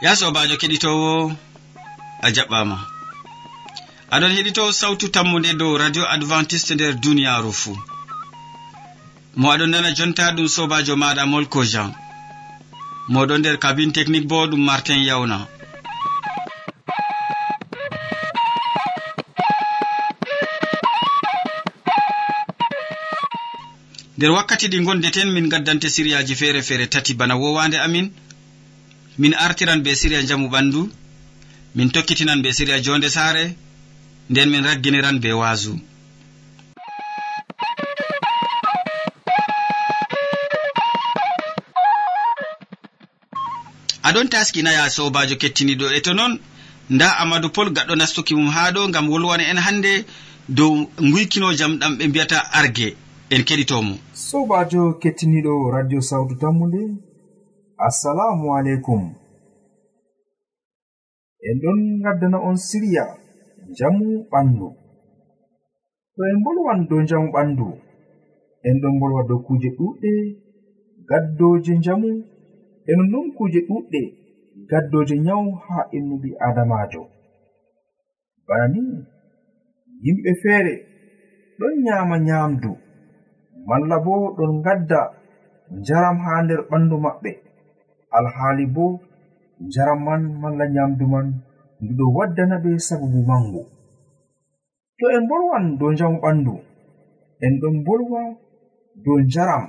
ya sobajo keɗitowo a jaɓɓama. Aɗon heɗito sawtu tammude dow radio adventiste nder duniyaru fuu. Mo aɗon nana jonta ɗum sobajo maɗa molko jean. Moɗon nder kabine technique bo ɗum martin yawna. Nder wakkati ɗi gondeten min gaddante siriyaji feere feere tati bana wowande amin. min artiran be siriya jamu ɓandu min tokkitinan be siriya jonde saare nden min ragginiran be waasu. Aɗon taskinaya sobajo kettiniɗo e to noon nda amadou pol gaɗɗo nastuki mum ha ɗo gam wolwana en hannde dow guykino jam ɗam ɓe mbiyata arge en keɗitomo. Sobajo kettiniɗo radio sawtu tammude assalamu aleykum. en ɗon gaddana on siriya njamu ɓandu. To en bolwan dow njamu ɓandu en ɗon bolwa dow kuje ɗuɗɗe gaddoje njamu e nonnon kuje ɗuɗɗe gaddoje nyawu ha innu ɓi adamajo. Bana ni yimɓe feere ɗon nyama nyamdu malla bo ɗon gadda njaram ha nder ɓandu maɓɓe. Alhaali bo njaram man malla nyamdu man nduɗo waddana ɓe sababu mango to en bolwan dow njamu ɓandu en ɗon bolwa dow njaram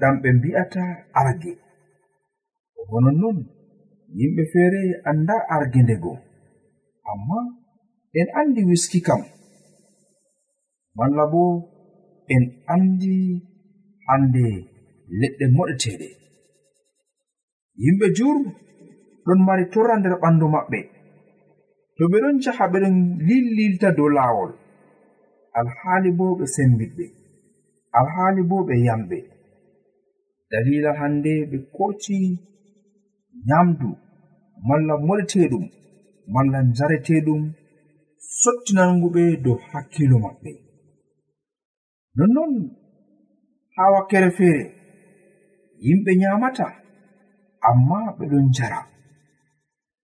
ɗam ɓe mbi'ata arge. Honon non yimɓe feere annda arge ndego amma en andi wiski kam. Malla bo en andi hande leɗɗe moɗeteɗe. Yimɓe jur ɗon mari torra nder ɓandu maɓɓe. To ɓe ɗon jaha ɓeɗon lillilta dow laawol. Alhaali bo ɓe sembiɗɓe. Alhaali bo ɓe yamɓe. Dalila hannde ɓe koci nyamdu malla moɗeteɗum malla njareteeɗum sottinanguɓe dow hakkilo maɓɓe. Nonnon ha wakkere feere yimɓe nyamata amma ɓeɗon jara.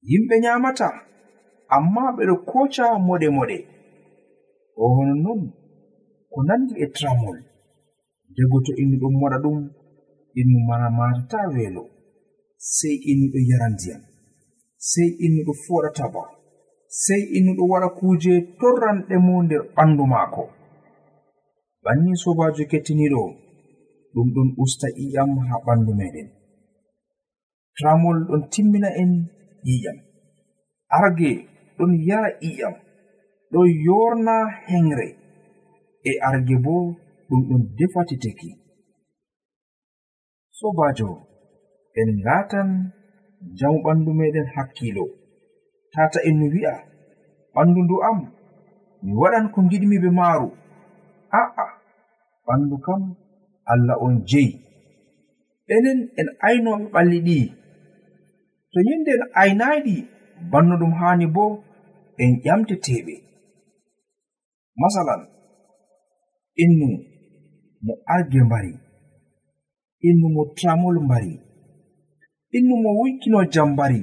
yimɓe nyamata amma ɓeɗo koca moɗe moɗe o hono non ko nandi e tramol. Dego to innu ɗon moɗa ɗum innu mana matata weelo. Sey innuɗo yara ndiyam. Sey innuɗo foɗa taba. Sey innuɗo waɗa kuuje torranɗe mo nder ɓandu maako. Banni sobajo kettiniɗo ɗum ɗon usta iyam haa ɓandu meɗen. Tramol ɗon timmina en ƴiƴam arge ɗon yara ƴiƴam ɗon yorna henre e arge bo ɗum ɗon defatiteki. Sobajo en ngatan jamu ɓandu meɗen hakkilo. Tata en no wi'a ɓandu ndu am mi waɗan ko giɗmi be maaru. A'a ɓandu kam allah on jeyi. Enen en aynoɓe ɓalli ɗi. to yinde en aynayɗi banno ɗum haani bo en ƴamteteɓe. Masalan innu mo arge mbari innu mo tramol mbari innu mo wuykino jam mbari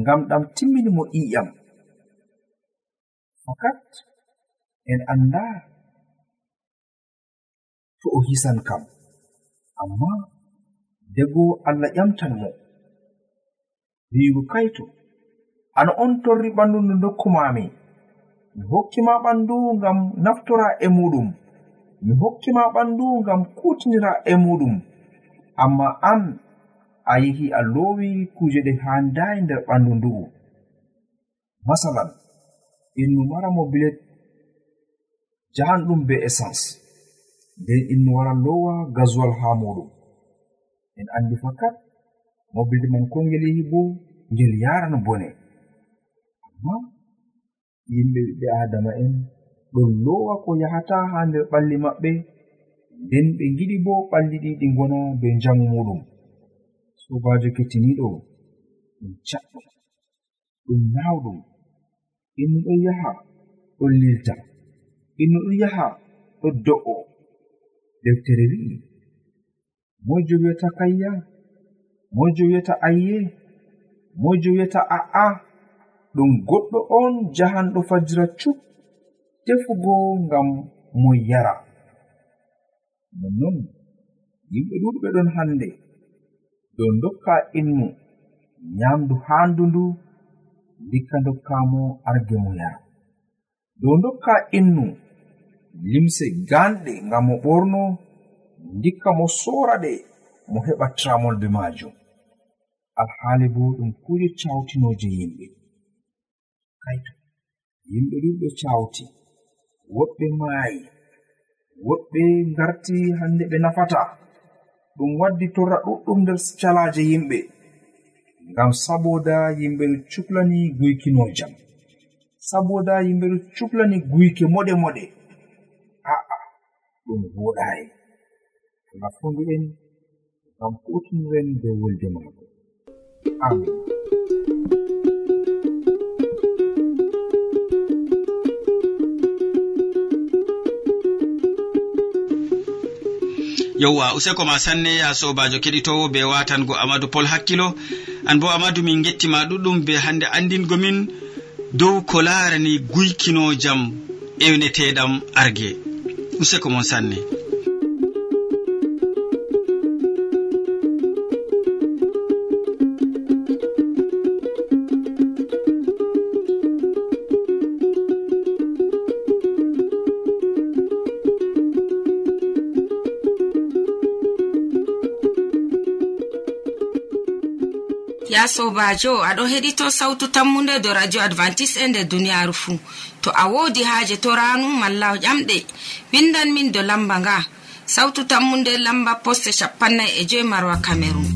ngam ɗam timmini mo ƴiƴam. Fakat en annda to o hisan kam amma dego allah ƴamtan mo. wiigo kayto ana on torri ɓandu ndu dokkumami mi hokkima ɓandu ngam naftora e muɗum. Mi hokkima ɓandu ngam kutinira e muɗum. Amma an a yehi a lowi kuje ɗe handayi nder ɓandu ndu'u. Masalan innu mara mobilet jahanɗum be essence. Nden innu wara lowa gaswal ha muɗum. En andi fakat mobilde man ko e ngel yehi bo ngel yarano bone. Amma yimɓe ɓiɓɓe adama en ɗon lowa ko yahata ha nder ɓalli maɓɓe nden ɓe giɗi bo ɓalli ɗi ɗi gona be njamu muɗum. Sobajo kettiniɗo ɗum caɗɗum ɗum nawɗum inno ɗon yaha ɗon lilta. Inno ɗon yaha ɗon do'o. Deftere wi'i moijo wi'ata kayya mojo wiyata ayye mojo wiyata a'a ɗum goɗɗo on jahanɗo fajira cup tefugo ngam mo yara. Nonnon yimɓe ɗuɗɓe ɗon hande dow dokka innu nyamdu handu ndu ndikka dokkamo arge mo yara. Dow dokka innu limse ganɗe ngam mo ɓorno ndikka mo sora ɗe mo heɓa tramol be maajum. alhaali bo ɗum kuje cawtinoje yimɓe. Kaito yimɓe ɗumɓe cawti woɓɓe maayi woɓɓe ngarti hande ɓe nafata ɗum waddi torra ɗuɗɗum nder calaje yimɓe ngam saboda yimɓe ɗo cuklani guykino jam saboda yimɓe ɗo cuklani guyke moɗe moɗe. A'a ɗum woɗayi allah fonduɗen ngam kutinren be wolde maako. amin. Yowwa useko ma sanne ya sobajo keɗitowo be watango amadou pol hakkilo. An bo amadou min gettima ɗuɗɗum be hande andingo min dow ko larani guykino jam ewneteɗam argue useko mon sanne. sobajo aɗo heɗito sautu tammunde do radio advantice e nder duniyaru fuu to a wodi haaje to ranu malla ƴamɗe. Windan min do lamba nga. Sautu tammunde lamba poste shapannai e joyi marwa cameron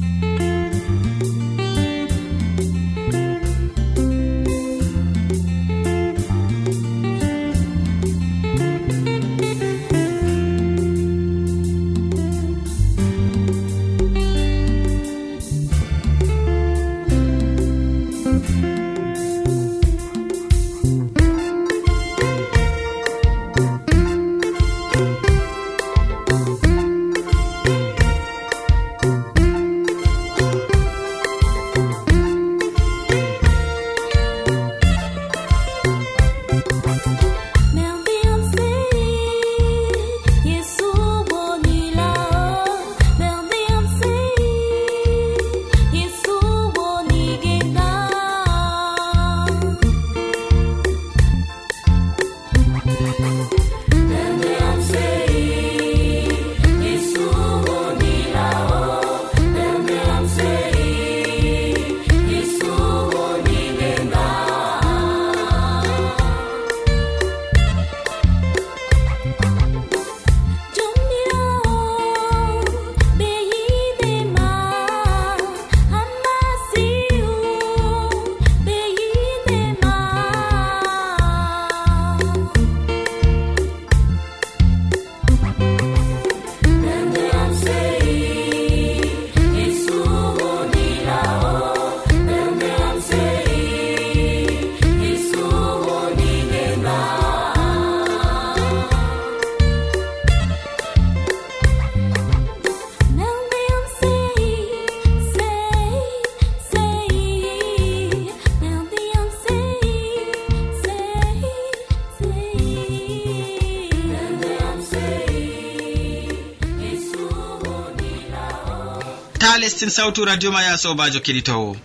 kesin sawtu radio ma ya sobajo keɗitowo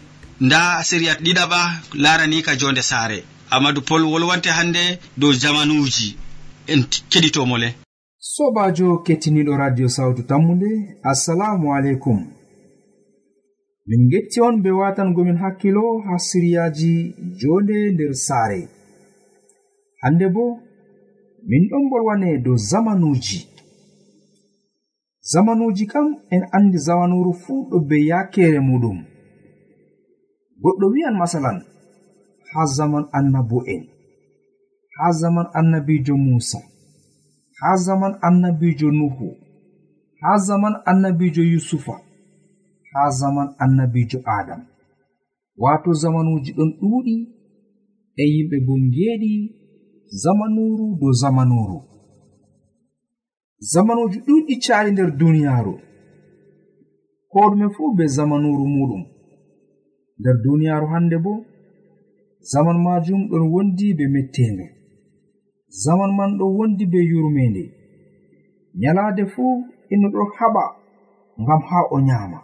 nda siriya ɗiɗaɓa larani ka jonde saare. Amadou pol wolwante hannde dow jamanuji. En keɗitomole sobajo kettiniɗo radio sawtu tammude assalamu aleykum. Min getti on be watangomin hakkilo ha siriyaji jonde nder saare. Hande bo min ɗon bolwane dow zamanuji. zamanuji kam en andi zamanuru fuu ɗo be yakere muɗum. Goɗɗo wi'an masalan ha zaman annabo'en ha zaman annabijo musa ha zaman annabijo nuhu ha zaman annabijo yusufa ha zaman annabijo adam. Wato zamanuji ɗon ɗuuɗi e yimɓe bo ngeeɗi zamanuru dow zamanuru. zamanuji ɗuɗɗi cali nder duniyaaru. Ko ɗume fuu be zamanuru muɗum. Nder duniyaaru hande bo zaman majum ɗon wondi be mettende zaman man ɗon wondi be yurmende nyalaade fuu inno ɗon haɓa ngam haa o nyaama.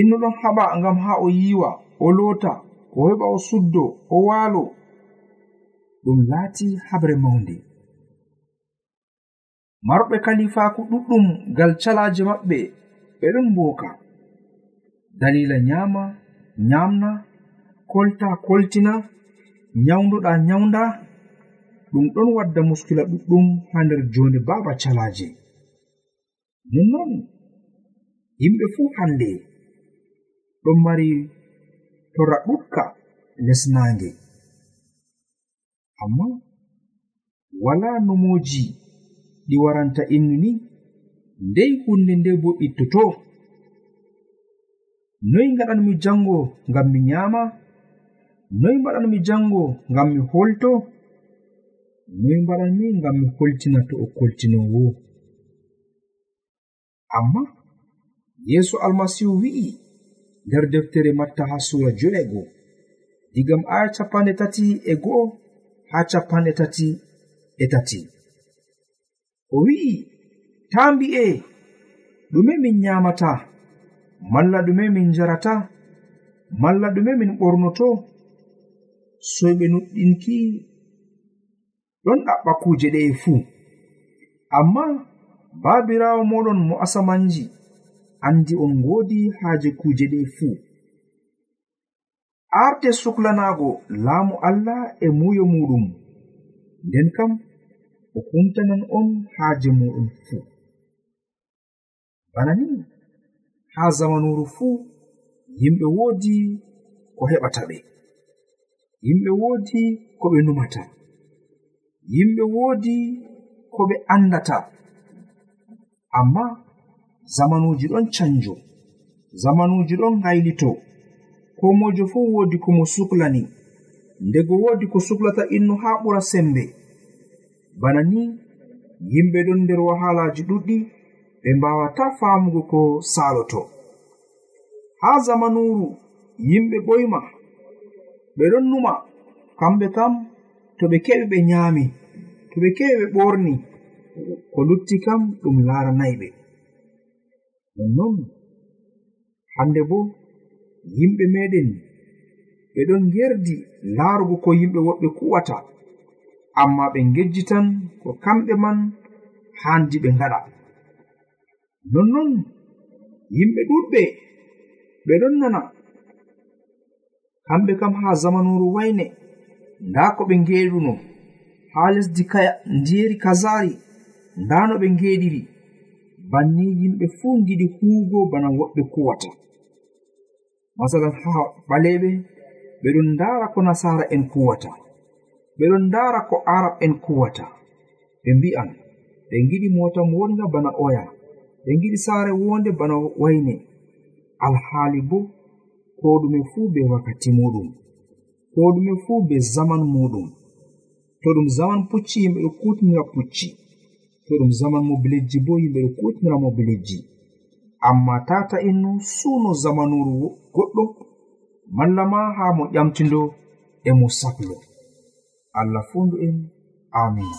Inno ɗon haɓa ngam haa o yiwa o loota o heɓa o suddo o waalo. Ɗum laati habre mawnde. marɓe kalifaku ɗuɗɗum ngal calaje maɓɓe ɓe ɗon mboka dalila nyama nyamna kolta koltina nyawduɗa nyawda ɗum ɗon wadda muskila ɗuɗɗum ha nder jonde baba calaje nonnon yimɓe fuu hande ɗon mari tora ɗukka lesnange amma wala nomoji ɗi waranta innu ni ndey hunde nde bo ittoto. Noy gaɗanmi jango ngam mi nyama noy mbaɗanmi jango ngam mi holto noy mbaɗanmi ngam mi holtina to o koltinowo amma yeeso almasihu wi'i nder deftere matta ha sura jo'ego digam aya capanɗe tati e go'o ha capanɗe tati e tati. o wi'i ta mbi'e ɗume min nyamata malla ɗume min jarata malla ɗume min ɓornoto soyɓe nuɗɗinki ɗon ɗaɓɓa kuje ɗe fuu amma baabirawo moɗon mo asamanji andi on ngoodi haaje kuje ɗe fuu arte suklanaago laamu allah e muyo muɗum. Nden kam o humtanan on haaje muɗum fuu. Bana ni haa zamanuru fuu yimɓe woodi ko heɓata ɓe. Yimɓe woodi ko ɓe numata. Yimɓe woodi ko ɓe andata. Amma zamanuuji ɗon canjo zamanuuji ɗon gaylito ko mojo fuu woodi ko mo suklani ndego woodi ko suklata innu haa ɓura sembe. bana ni yimɓe ɗon nder wahalaji ɗuɗɗi ɓe mbawata famugo ko saloto haa zamanuru yimɓe ɓoyma ɓe ɗon numa kamɓe kam to ɓe keɓi ɓe nyaami to ɓe keɓi ɓe ɓorni ko lutti kam ɗum laranayɓe nonnon hande bo yimɓe meɗen ɓe ɗon gerdi laarugo ko yimɓe woɓɓe kuwata. amma ɓe gejjitan ko kamɓe man handi ɓe ngaɗa. Nonnon yimɓe ɗuɗɓe ɓe ɗon nana. Kamɓe kam ha zamanuru wayne nda ko ɓe ngeeɗuno ha lesdi kaya ndiyeri kazari nda no ɓe ngeeɗiri banni yimɓe fuu giɗi huugo bana woɓɓe kuwata. Masalan ha ɓaleɓe ɓeɗon ndara ko nasara'en kuwata. ɓe ɗon ndara ko arab en kuwata. Ɓe mbi'an ɓe giɗi mota wonga bana oya ɓe giɗi saare wonde bana wayne. Alhaali bo ko ɗume fuu be wakkati muɗum ko ɗume fuu be zaman muɗum to ɗum zaman pucci yimɓe ɗo kutinira pucci. To ɗum zaman mobilejji bo yimɓe ɗo kutinira mobilejji. Amma tata innu suuno zamanuru goɗɗo malla ma haa mo ƴamtindo e mo sahlo allah fondu en. Amin.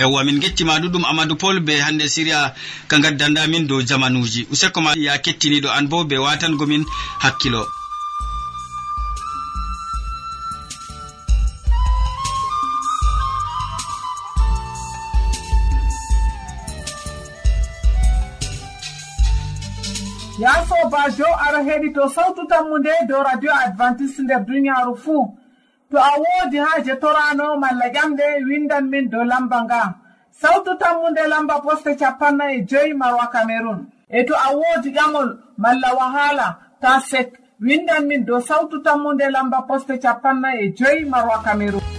Yewwa min gettima ɗuɗum amadou pol be hande siria ka gaddanɗamin dow jamanuji. Useko ma ya kettiniɗo an bo be watangomin hakkilo. sobajo ara heɗito sawtu tammu nde dow radio advantice nder duniyaaru fuu to a woodi haaje torano malla ƴamɗe windan min dow lamba nga. Sawtu tammunde lamba poste capanna e joyi marwa cameron e to a woodi ƴamol malla wahala ta sek. Windan min dow sawtu tammunde lamba poste capanna e joyi marwa cameron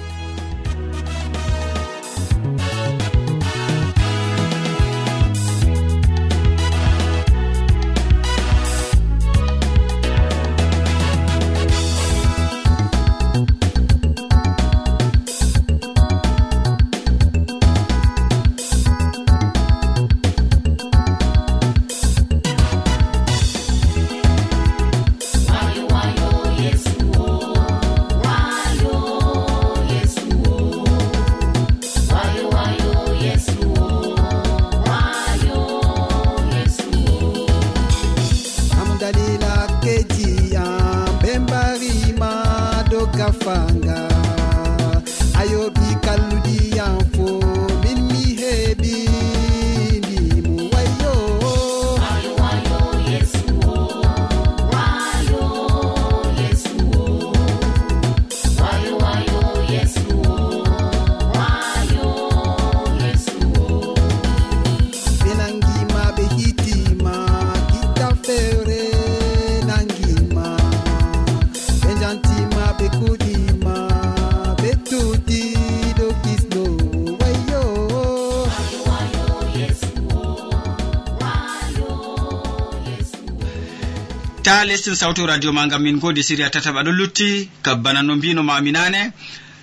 ta lestin sawtu radio ma gam min godi siriya tataɓa. Ɗo lutti gabbana no mbino mami nane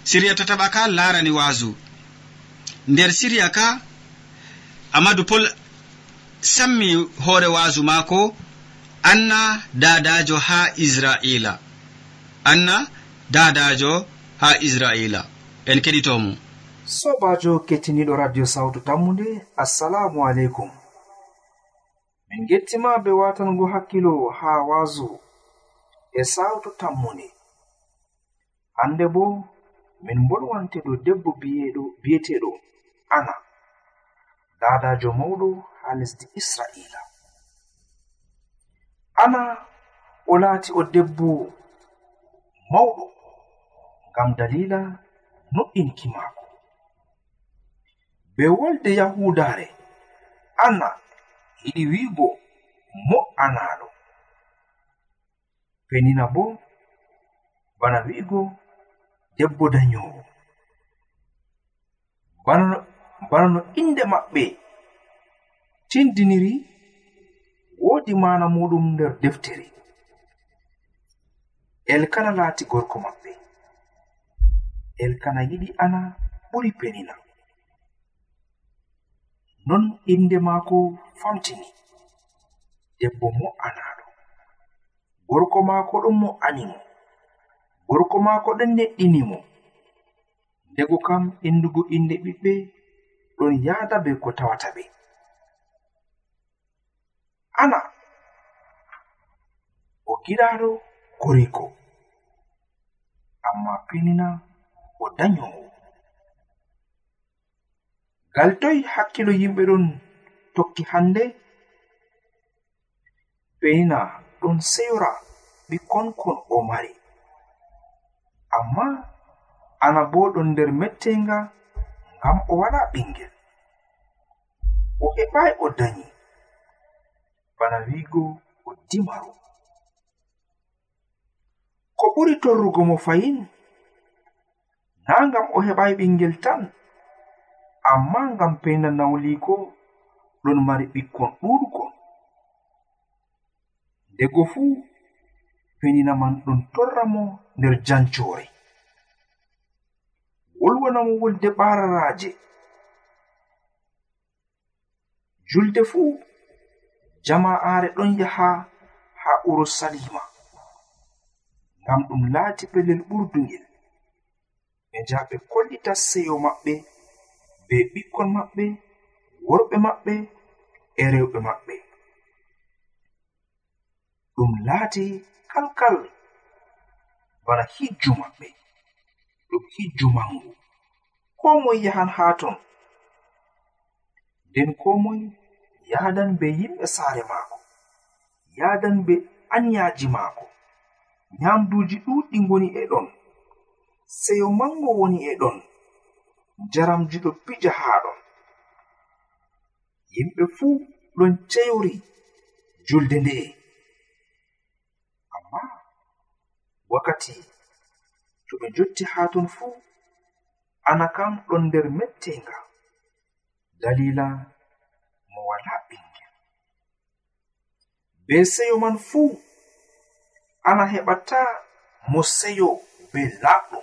siriya tataɓa ka larani waasu nder siriya ka amadou pol sammi hoore waasu maako anna dadajo ha israila. Anna dadajo ha israila. En keɗitomo. Sobajo kettiniɗo radio sawtu tammude assalamu aleykum. min gettima be watango hakkilo ha wazu e sawtu tammune hande bo min bolwanteɗo debbo biyeɗo biyeteɗo ana dadajo mawɗo ha lesdi israila. Ana o laati o debbo mawɗo ngam dalila noɗɗinki maako. Be wolde yahudare ana yiɗi wiigo mo'anaaɗo. Penina bo bana wi'igo debbo danyowo bana no innde maɓɓe tindiniri woodi mana muɗum nder deftere. Elkana laati gorko maɓɓe. Elkana yiɗi ana ɓuri penina. non innde maako famtini. Debbo mo'anaaɗo gorko maako ɗon mo'ani mo. Gorko maako ɗon neɗɗini mo. Ndego kam inndugo innde ɓiɓɓe ɗon yahda be ko tawata ɓe ana. O giɗaaɗo koriko amma pinina o danyowo ngal toy hakkilo yimɓe ɗon tokki hannde? Ɓeyna ɗon sewra ɓikkonkon o mari. Amma ana bo ɗon nder mettenga ngam o wala ɓingel. O heɓai o danyi. Bana wiigo o dimaru. Ko ɓuri torrugo mo fayin? Na ngam o heɓai ɓingel tan. amma ngam peyndal nawliko ɗon mari ɓikkon ɗuɗkon ndego fuu penina man ɗon torra mo nder jancore wolwanamo wolde ɓararaaje julde fuu jama'aare ɗon yaha haa urusalima ngam ɗum laati pellel ɓurdungel ɓe njaha ɓe kollita seyo maɓɓe. be ɓikkon maɓɓe worɓe maɓɓe e rewɓe maɓɓe. Ɗum laati kalkal bana hijju maɓɓe ɗum hijju mangu ko moye yahan haa ton nden ko moye yahdan be yimɓe saare maako yahdan be anyaaji maako. Nyamduuji ɗuuɗɗi ngoni e ɗon seyo mango woni e ɗon. jaramji ɗo pija haa ɗon yimɓe fuu ɗon ceyori julde nde'e amma wakkati to ɓe jotti haa ton fuu ana kam ɗon nder mettenga. Dalila mo wala ɓingel. Be seyo man fuu ana heɓata mo seyo be laaɓɗo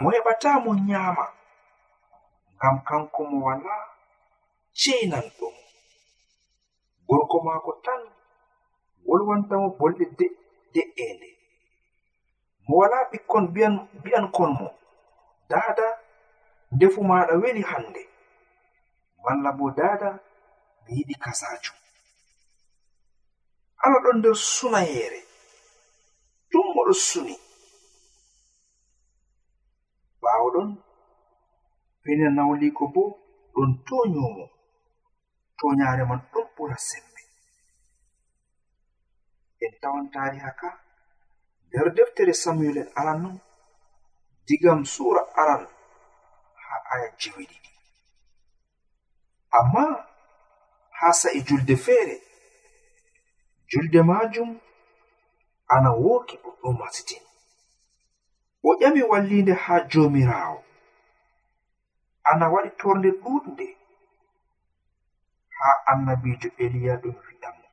mo heɓata mo nyaama ngam kanko mo wala cenan ɗum gorko maako tan wolwantamo bolɗe de'ende mo wala ɓikkon mbi'ankon mo. Dada ndefu maɗa weli hande malla bo dada mi yiɗi kasajum ala ɗon nder sunayere tun moɗo suni. Ɓaawo ɗon pene nawliko bo ɗon toñomo toñaare man ɗon ɓura sembe. En tawan tariha ka nder deftere samuel en aran non digam sura aran ha aya jeweɗiɗi amma ha sa'i julde feere julde majum ana woki ɗuɗɗum masitin o ƴami wallinde ha jomirawo ana waɗi torde ɗuɗnde ha annabijo eliya ɗum fiɗamo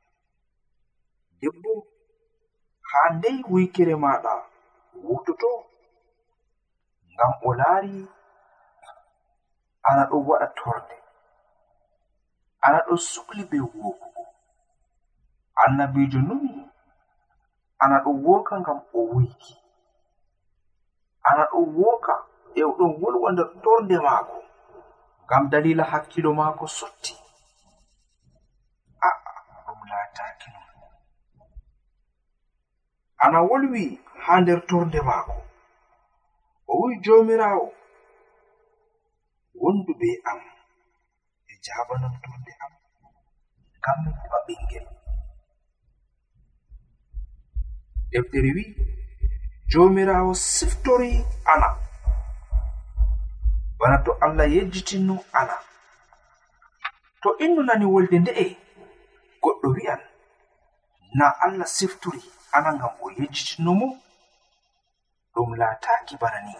debbo ha ndey wuykere maɗa wurtoto ngam o laari ana ɗo waɗa torde ana ɗo sukli be wokugo annabijo numi ana ɗo woka ngam o wuyki. Ana ɗo woka e o ɗon wolwa nder torde maako. ngam dalila hakkilo maako sotti. Aa ɗum laataki non. Ana wolwi haa nder torde maako. O wi'i joomiraawo. Wondu be am e jaabanam torde am. Ngam mi heɓa ɓingel deftere wi'i joomiraawo siftori ana. bana to allah yejjitinno ana. To innu nani wolde nde'e goɗɗo wi'an na allah siftori ana ngam o yejjitinno mo? Ɗum laataaki bana ni.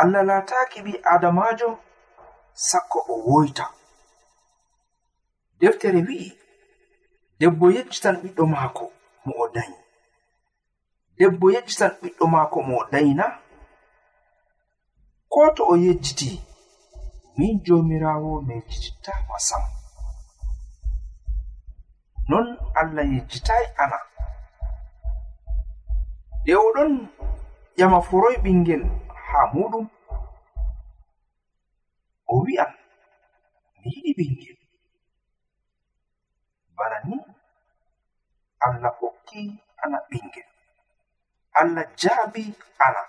Allah laataaki ɓi adamajo sakko o woyta. Deftere wi'i debbo yejjitan ɓiɗɗo maako mo o dayi. Debbo yejjitan ɓiɗɗo maako mo o dayina ko to o yejjiti min jomirawo mi yejjititama sam. Non allah yejjitai ana. Nde oɗon ƴama foroy ɓingel ha muɗum o wi'an mi yiɗi ɓingel. Bana ni allah hokki ana ɓingel. Allah jaabi ana.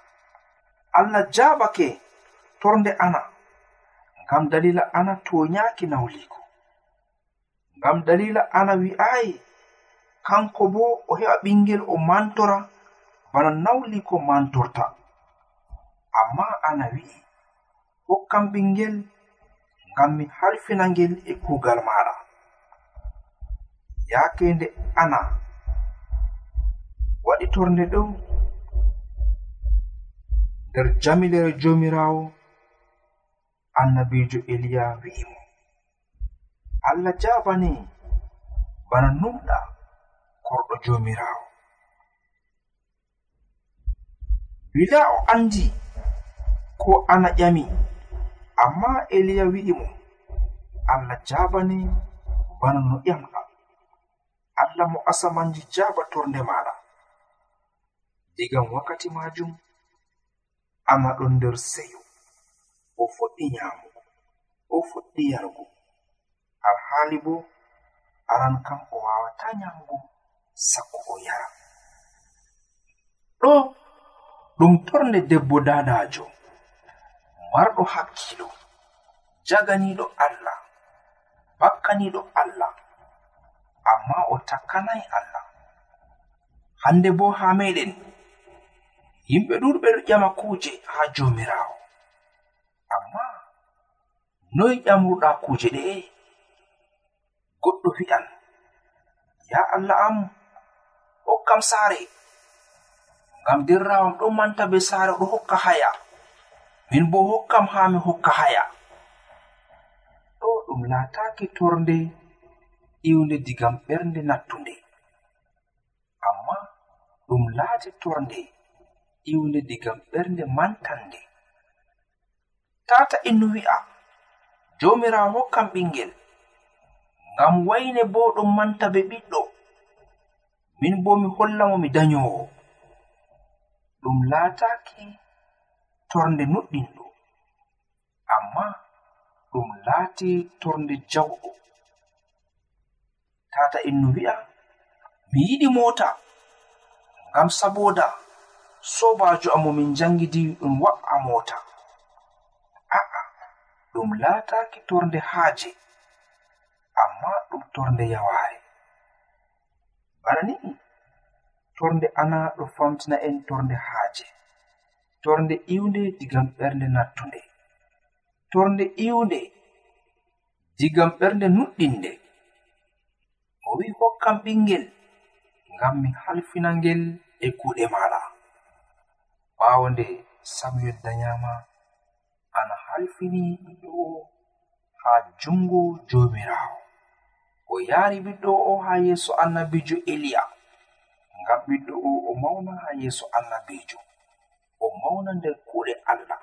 Allah jaabake torde ana ngam dalila ana toyaki nawliko ngam dalila ana wi'ayi kanko bo o heɓa ɓingel o mantora bana nawliko mantorta. Amma ana wi'i hokkam ɓingel ngam mi harfina ngel e kugal maɗa yaake nde ana waɗi torde ɗo nder jamilere jomirawo annabijo eliya wi'imo allah jabani bana numɗa korɗo jomirawo wila o andi ko ana ƴami amma eliya wi'imo allah jabani bana no ƴamɗa. Allah mo asamanji jaba torde maɗa. Digam wakkati majum ana ɗon nder seyo. o fuɗɗi nyamugo o fuɗɗi yarugo. Alhaali bo aran kam o wawata nyamugo sakko o yara. Ɗo ɗum torle debbo dadajo marɗo hakkilo jaganiɗo allah bakkaniɗo allah amma o takkanai allah. Hande bo ha meɗen yimɓe ɗuɗɓe ɗo ƴama kuje ha jomirawo amma noy ƴamruɗa kuje ɗe'e goɗɗo wi'an ya allah am hokkam saare ngam derrawam ɗon manta be saare ɗo hokka haya. Min bo hokkam ha mi hokka haya. Ɗo ɗum laataaki torde iwnde digam ɓernde nattunde. Amma ɗum laati torde iwnde digam ɓernde mantande tata innu e wi'a jomirawo hokkan ɓingel. Ngam wayne bo ɗon manta be ɓiɗɗo. Min bo mi hollamo mi danyowo ɗum laataki torde nuɗɗinɗo amma ɗum laati torde jawɗo. Tata innu e wi'a mi yiɗi mota. Ngam saboda sobajo amo min jangidi ɗum wa'a mota. ɗum laataki torde haaje amma ɗum torde yawaare. Bana ni torde ana ɗo famtina en torde haaje. Torde iwnde digam ɓernde nattunde. Torde iwnde digam ɓernde nuɗɗinde. O wi'i hokkam ɓingel ngam mi halfina ngel e kuuɗe maɗa ɓaawo nde samuel dayama alfini ɓiɗɗo o haa jungo jomirawo. O yaari ɓiɗɗo o haa yeeso annabijo eliya. Ngam ɓiɗɗo o o mawna haa yeeso annabijo. O mawna nder kuuɗe allah.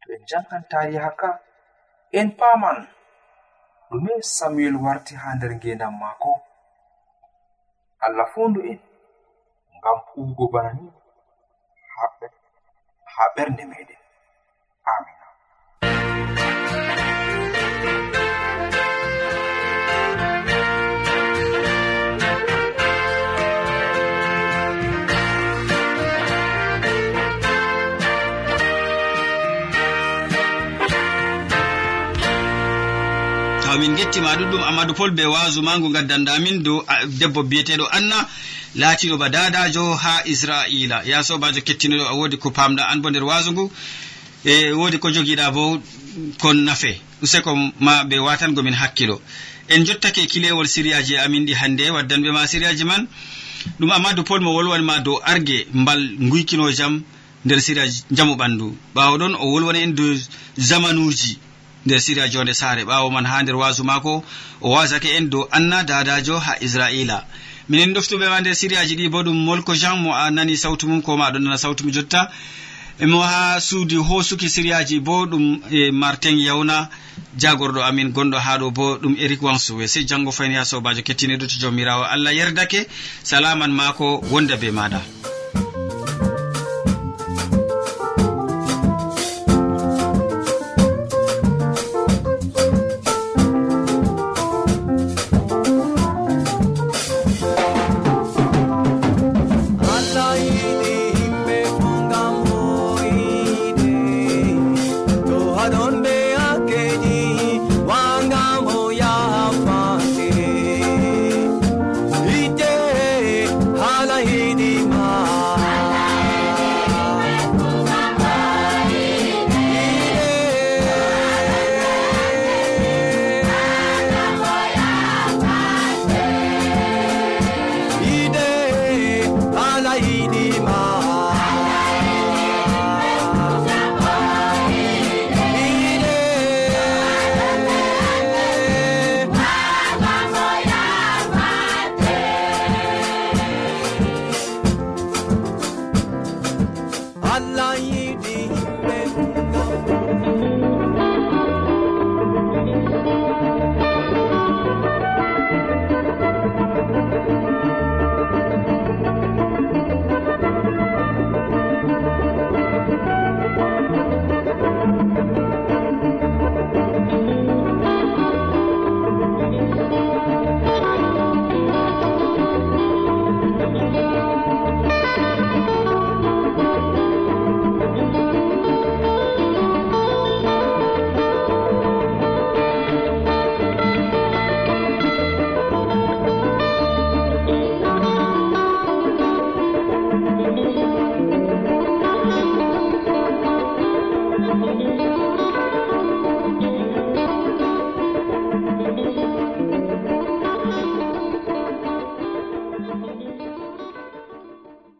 To en jangan tariha ka en paaman. Ɗume samuel warti haa nder ngendan maako. Allah fondu en ngam huwugo bana ni haa ɓernde meɗen amin. min gettima ɗuɗɗum. Amadou pol be wasu mangu gaddandamin dow debbo biyeteɗo anna laatiɗo ba dadajo ha israila. Ya sobajo kettinoɗo a wodi ko pamɗa an bo nder wasu ngu. E wodi ko joguiɗa bo kon nafe. Useko ma ɓe watangomin hakkilo en jottake kilewol siriyaji amin ɗi hannde waddanɓe ma siriyaji man. Ɗum amadou pol mo wolwanma dow argue mbal guykino jam nder siriya jamu ɓandu. Ɓawo ɗon o wolwani en dow zamanuji nder siriya jonde saare. Ɓawo man ha nder wasu mako o wasake en dow anna dadajo ha israila. Minen ɗoftuɓe ma nder siriyaji ɗi bo ɗum molko jean mo a nani sawtu mum koma aɗon nana sawtu mi jotta. E mo ha suudi hosuki siriyaji bo ɗum e martin yawna jagorɗo amin gonɗo ha ɗo bo ɗum eric wansuwe sey janggo fayni ha sobajo kettiniɗo to jawmirawo allah yerdake salaman mako wonda be maɗa